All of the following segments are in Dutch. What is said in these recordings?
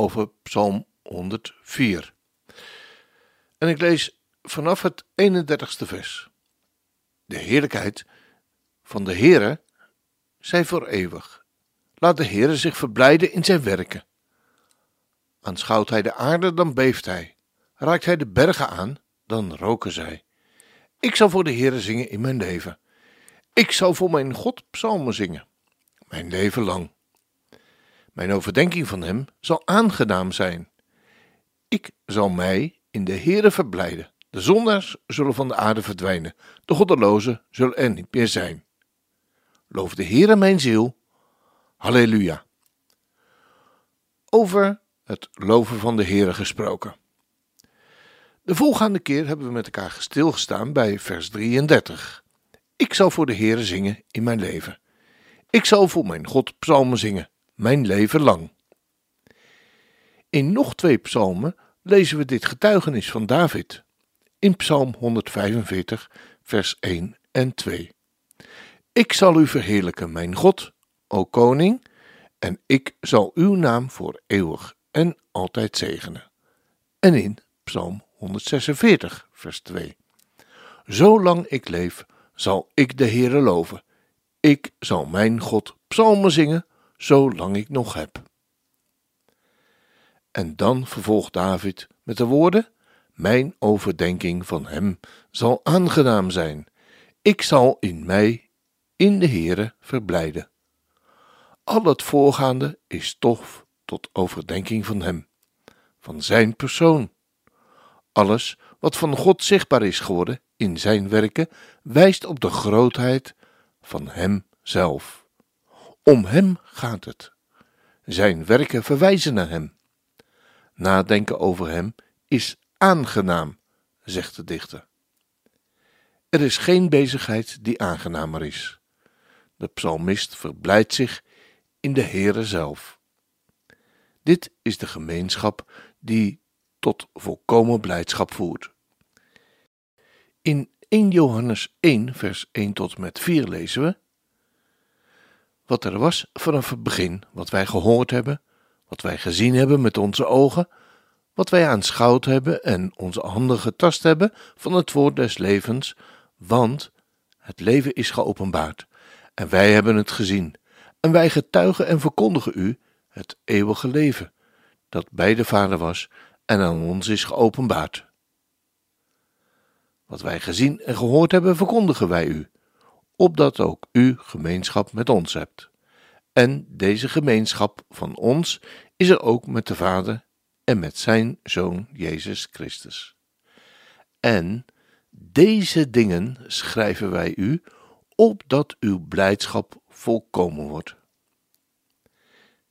over Psalm 104. En ik lees vanaf het 31ste vers. De heerlijkheid van de Heere zij voor eeuwig. Laat de Heere zich verblijden in zijn werken. Aanschouwt hij de aarde, dan beeft hij. Raakt hij de bergen aan, dan roken zij. Ik zal voor de Heere zingen in mijn leven. Ik zal voor mijn God psalmen zingen, mijn leven lang. Mijn overdenking van hem zal aangenaam zijn. Ik zal mij in de Heere verblijden. De zondaars zullen van de aarde verdwijnen, de goddelozen zullen er niet meer zijn. Loof de Heere mijn ziel. Halleluja. Over het loven van de Heere gesproken. De volgende keer hebben we met elkaar stilgestaan bij vers 33. Ik zal voor de Heere zingen in mijn leven. Ik zal voor mijn God psalmen zingen, mijn leven lang. In nog twee psalmen lezen we dit getuigenis van David. In Psalm 145, vers 1 en 2. Ik zal u verheerlijken, mijn God, o koning, en ik zal uw naam voor eeuwig en altijd zegenen. En in Psalm 146, vers 2. Zolang ik leef, zal ik de Heere loven. Ik zal mijn God psalmen zingen, zolang ik nog heb. En dan vervolgt David met de woorden: Mijn overdenking van hem zal aangenaam zijn. Ik zal in mij, in de Heere, verblijden. Al het voorgaande is stof tot overdenking van hem, van zijn persoon. Alles wat van God zichtbaar is geworden in zijn werken, wijst op de grootheid van hem zelf. Om hem gaat het. Zijn werken verwijzen naar hem. Nadenken over hem is aangenaam, zegt de dichter. Er is geen bezigheid die aangenamer is. De psalmist verblijdt zich in de Heere zelf. Dit is de gemeenschap die tot volkomen blijdschap voert. In 1 Johannes 1, vers 1 tot met 4 lezen we: Wat er was vanaf het begin, wat wij gehoord hebben, wat wij gezien hebben met onze ogen, wat wij aanschouwd hebben en onze handen getast hebben van het woord des levens, want het leven is geopenbaard en wij hebben het gezien. En wij getuigen en verkondigen u het eeuwige leven, dat bij de Vader was en aan ons is geopenbaard. Wat wij gezien en gehoord hebben, verkondigen wij u, opdat ook u gemeenschap met ons hebt. En deze gemeenschap van ons is er ook met de Vader en met zijn Zoon Jezus Christus. En deze dingen schrijven wij u, opdat uw blijdschap volkomen wordt.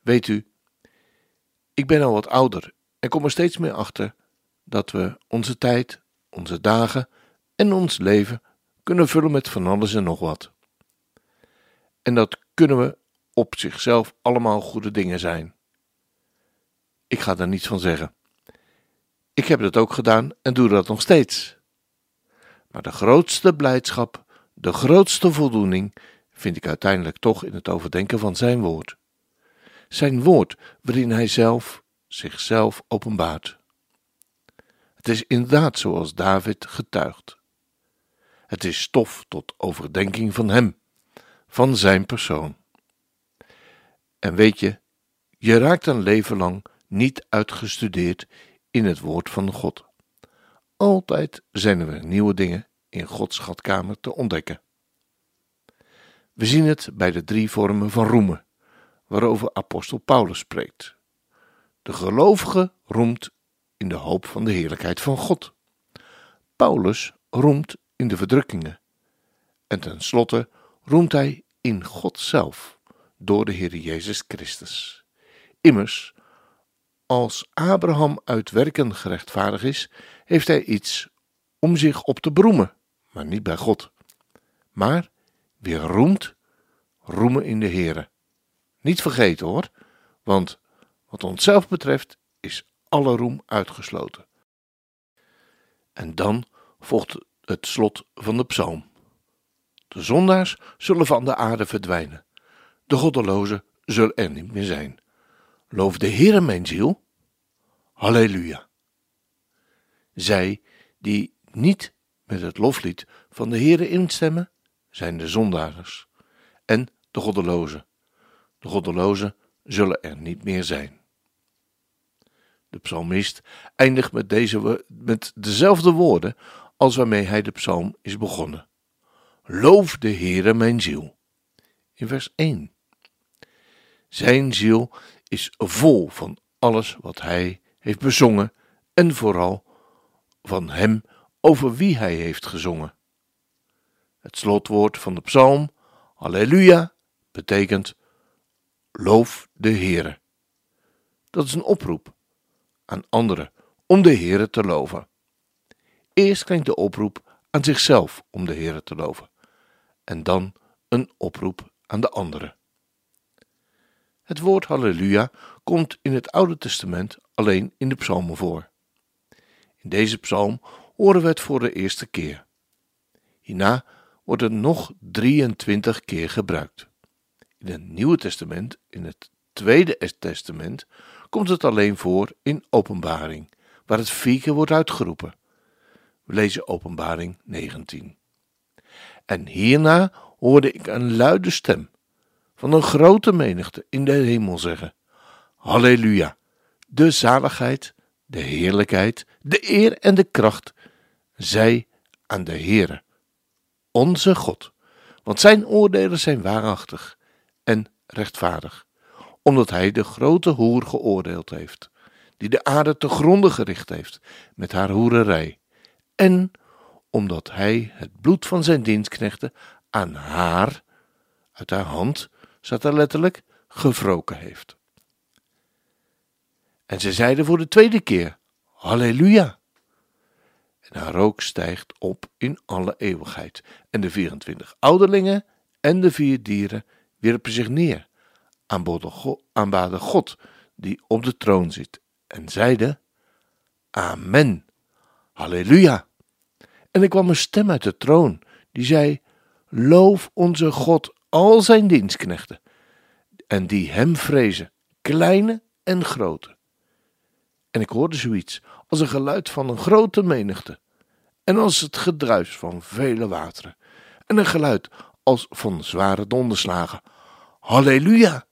Weet u, ik ben al wat ouder en kom er steeds meer achter dat we onze tijd, onze dagen en ons leven kunnen vullen met van alles en nog wat. En dat kunnen we op zichzelf allemaal goede dingen zijn. Ik ga daar niets van zeggen. Ik heb dat ook gedaan en doe dat nog steeds. Maar de grootste blijdschap, de grootste voldoening vind ik uiteindelijk toch in het overdenken van Zijn woord. Zijn woord waarin Hij zelf zichzelf openbaart. Het is inderdaad zoals David getuigt. Het is stof tot overdenking van Hem, van Zijn persoon. En weet je, je raakt een leven lang niet uitgestudeerd in het woord van God. Altijd zijn er nieuwe dingen in Gods schatkamer te ontdekken. We zien het bij de drie vormen van roemen, waarover apostel Paulus spreekt. De gelovige roemt in de hoop van de heerlijkheid van God. Paulus roemt in de verdrukkingen. En tenslotte roemt hij in God zelf door de Heer Jezus Christus. Immers, als Abraham uit werken gerechtvaardigd is, heeft hij iets om zich op te beroemen, maar niet bij God. Maar wie roemt, roemen in de Here. Niet vergeten hoor, want wat onszelf betreft is alle roem uitgesloten. En dan volgt het slot van de psalm. De zondaars zullen van de aarde verdwijnen. De goddelozen zullen er niet meer zijn. Loof de Heere mijn ziel. Halleluja. Zij die niet met het loflied van de Heere instemmen, zijn de zondaars en de goddelozen. De goddelozen zullen er niet meer zijn. De psalmist eindigt met, deze, met dezelfde woorden als waarmee hij de psalm is begonnen. Loof de Heere mijn ziel. In vers 1. Zijn ziel is vol van alles wat hij heeft bezongen en vooral van hem over wie hij heeft gezongen. Het slotwoord van de psalm, Halleluja, betekent loof de Heere. Dat is een oproep aan anderen om de Heere te loven. Eerst klinkt de oproep aan zichzelf om de Heere te loven en dan een oproep aan de anderen. Het woord halleluja komt in het Oude Testament alleen in de psalmen voor. In deze psalm horen we het voor de eerste keer. Hierna wordt het nog 23 keer gebruikt. In het Nieuwe Testament, in het Tweede Testament, komt het alleen voor in Openbaring, waar het vier wordt uitgeroepen. We lezen Openbaring 19. En hierna hoorde ik een luide stem van een grote menigte in de hemel zeggen: Halleluja! De zaligheid, de heerlijkheid, de eer en de kracht zij aan de Heere, onze God, want zijn oordelen zijn waarachtig en rechtvaardig, omdat hij de grote hoer geoordeeld heeft, die de aarde te gronde gericht heeft met haar hoererij, en omdat hij het bloed van zijn dienstknechten aan haar, uit haar hand, staat er letterlijk, gewroken heeft. En ze zeiden voor de tweede keer, Halleluja. En haar rook stijgt op in alle eeuwigheid. En de 24 ouderlingen en de vier dieren wierpen zich neer, aanbaden God die op de troon zit, en zeiden, Amen, Halleluja. En er kwam een stem uit de troon, die zei, Loof onze God, al zijn dienstknechten, en die hem vrezen, kleine en grote. En ik hoorde zoiets als een geluid van een grote menigte, en als het gedruis van vele wateren, en een geluid als van zware donderslagen. Halleluja!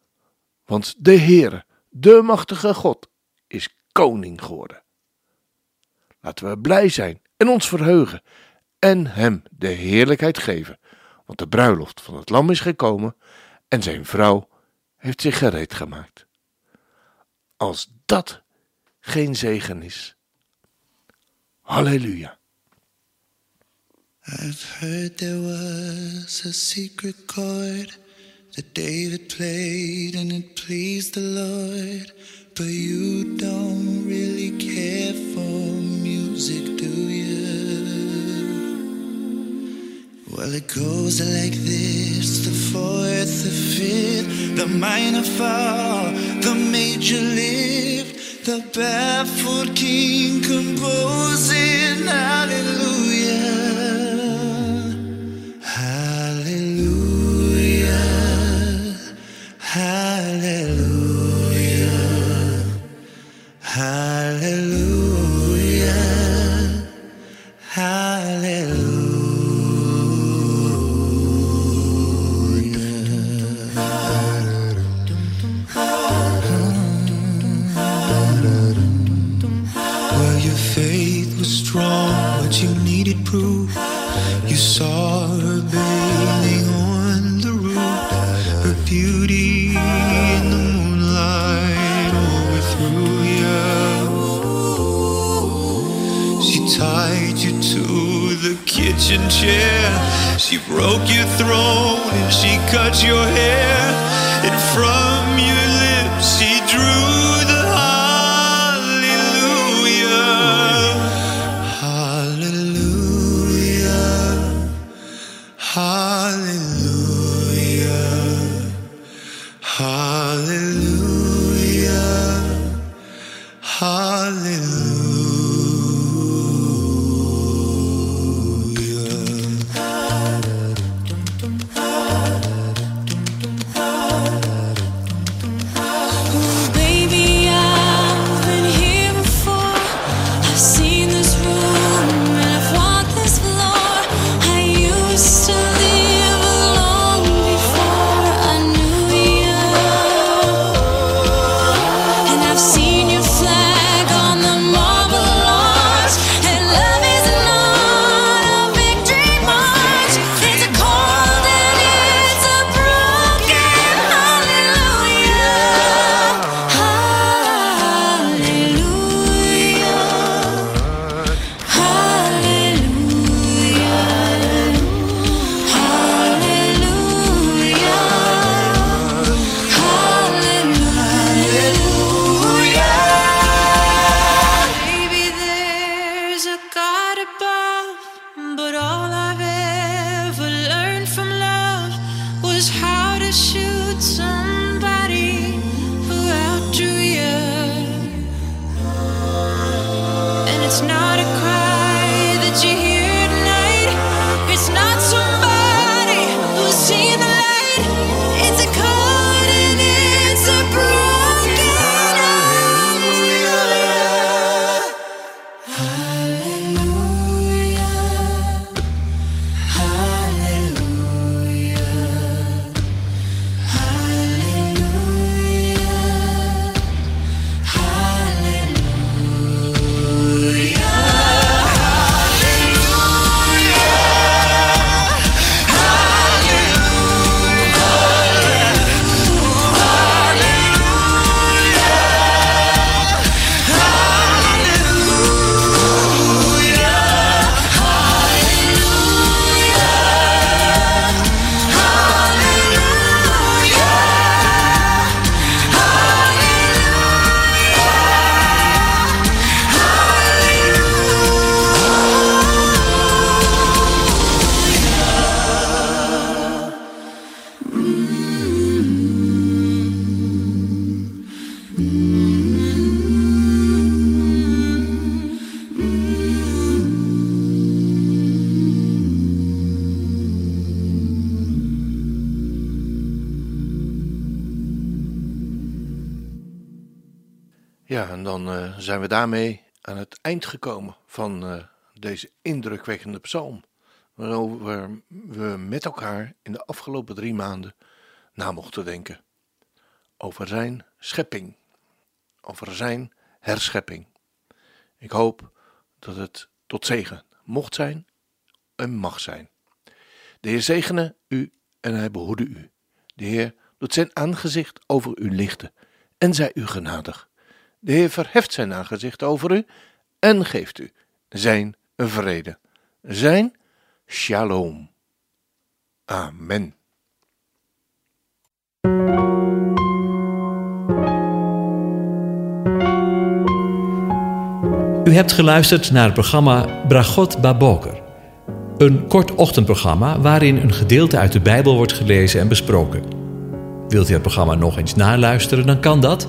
Want de Heere, de machtige God, is koning geworden. Laten we blij zijn en ons verheugen en hem de heerlijkheid geven, want de bruiloft van het lam is gekomen en zijn vrouw heeft zich gereed gemaakt. Als dat geen zegen is. Halleluja. I've heard there was a secret chord that David played and it pleased the Lord. But you don't really care music, do you? Well, it goes like this the fourth, the fifth, the minor fall, the major lift, the baffled king composing hallelujah. kitchen chair. She broke your throne and she cut your hair. And from your lips she drew the hallelujah. Hallelujah. Hallelujah. Hallelujah. It's not a cry Ja, en dan eh, zijn we daarmee aan het eind gekomen van eh, deze indrukwekkende psalm. Waarover we met elkaar in de afgelopen drie maanden na mochten denken. Over zijn schepping. Over zijn herschepping. Ik hoop dat het tot zegen mocht zijn en mag zijn. De Heer zegene u en hij behoede u. De Heer doet zijn aangezicht over u lichten en zij u genadig. De Heer verheft zijn aangezicht over u en geeft u zijn vrede, zijn shalom. Amen. U hebt geluisterd naar het programma Bragot Baboker. Een kort ochtendprogramma waarin een gedeelte uit de Bijbel wordt gelezen en besproken. Wilt u het programma nog eens naluisteren, dan kan dat.